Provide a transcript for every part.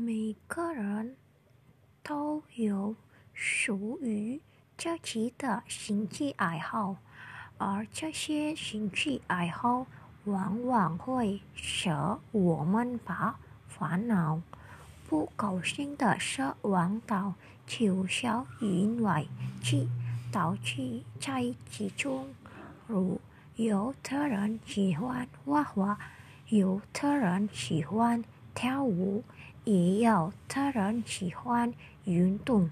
每个人都有属于自己的兴趣爱好，而这些兴趣爱好往往会使我们把烦恼、不高兴的事往到九霄云外去，导致在其中。如有的人喜欢画画，有的人喜欢跳舞。也有的人喜欢运动、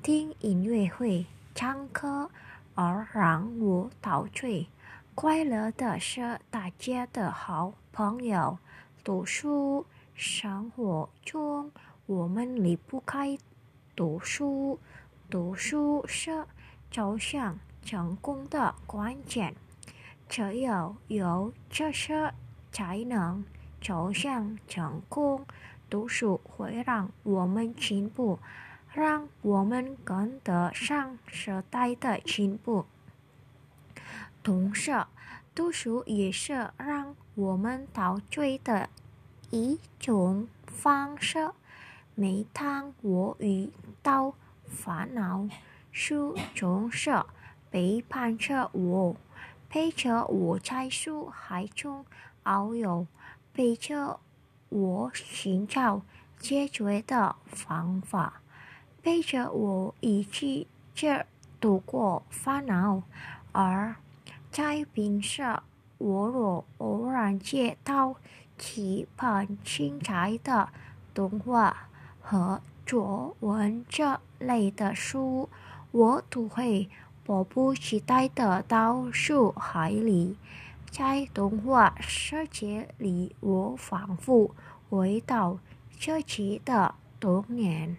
听音乐会、唱歌，而让我陶醉。快乐的是大家的好朋友。读书，生活中我们离不开读书。读书是走向成功的关键。只有有这些，才能走向成功。读书会让我们进步，让我们跟得上时代的进步。同时，读书也是让我们陶醉的一种方式。每当我遇到烦恼，书总是陪伴着我，陪着我在书海中遨游，陪着。我寻找解决的方法，背着我一起度过烦恼。而在平时，我若偶然接到几本精彩的动画和作文这类的书，我都会迫不及待的到书海里。在童话世界里，我仿佛回到自己的童年。